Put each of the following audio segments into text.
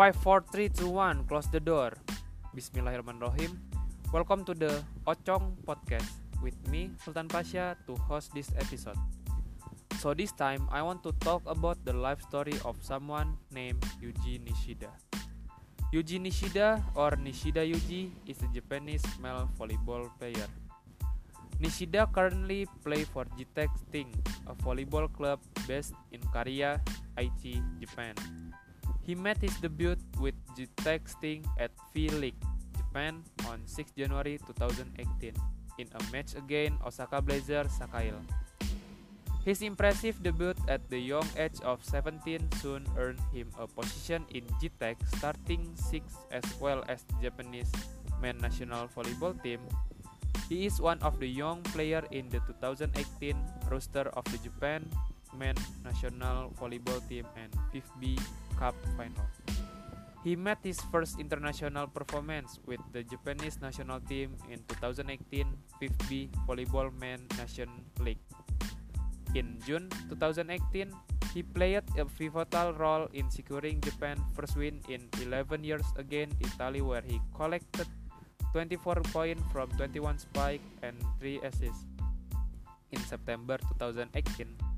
5, 4, 3, 2, 1, close the door. Bismillahirrahmanirrahim. Welcome to the Ocong Podcast with me, Sultan Pasha, to host this episode. So this time, I want to talk about the life story of someone named Yuji Nishida. Yuji Nishida or Nishida Yuji is a Japanese male volleyball player. Nishida currently play for Jitex Sting, a volleyball club based in Kariya, Aichi, Japan. He made his debut with Jitex Sting at V League, Japan on 6 January 2018 in a match against Osaka Blazer Sakail. His impressive debut at the young age of 17 soon earned him a position in Jitex starting 6 as well as the Japanese men national volleyball team he is one of the young player in the 2018 roster of the Japan men national volleyball team and 5B Cup final. He made his first international performance with the Japanese national team in 2018 5B Volleyball Men Nation League. In June 2018, he played a pivotal role in securing Japan's first win in 11 years against Italy where he collected 24 points from 21 spikes and 3 assists in September 2018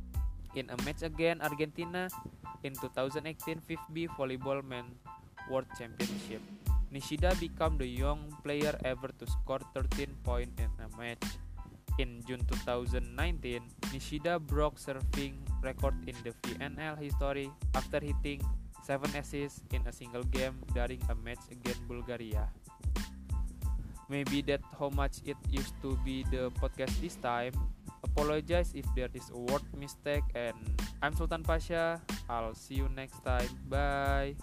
in a match against Argentina in 2018 5B Volleyball Men World Championship. Nishida became the young player ever to score 13 points in a match. In June 2019, Nishida broke serving record in the VNL history after hitting 7 assists in a single game during a match against Bulgaria maybe that how much it used to be the podcast this time apologize if there is a word mistake and i'm sultan pasha. I'll see you next time. Bye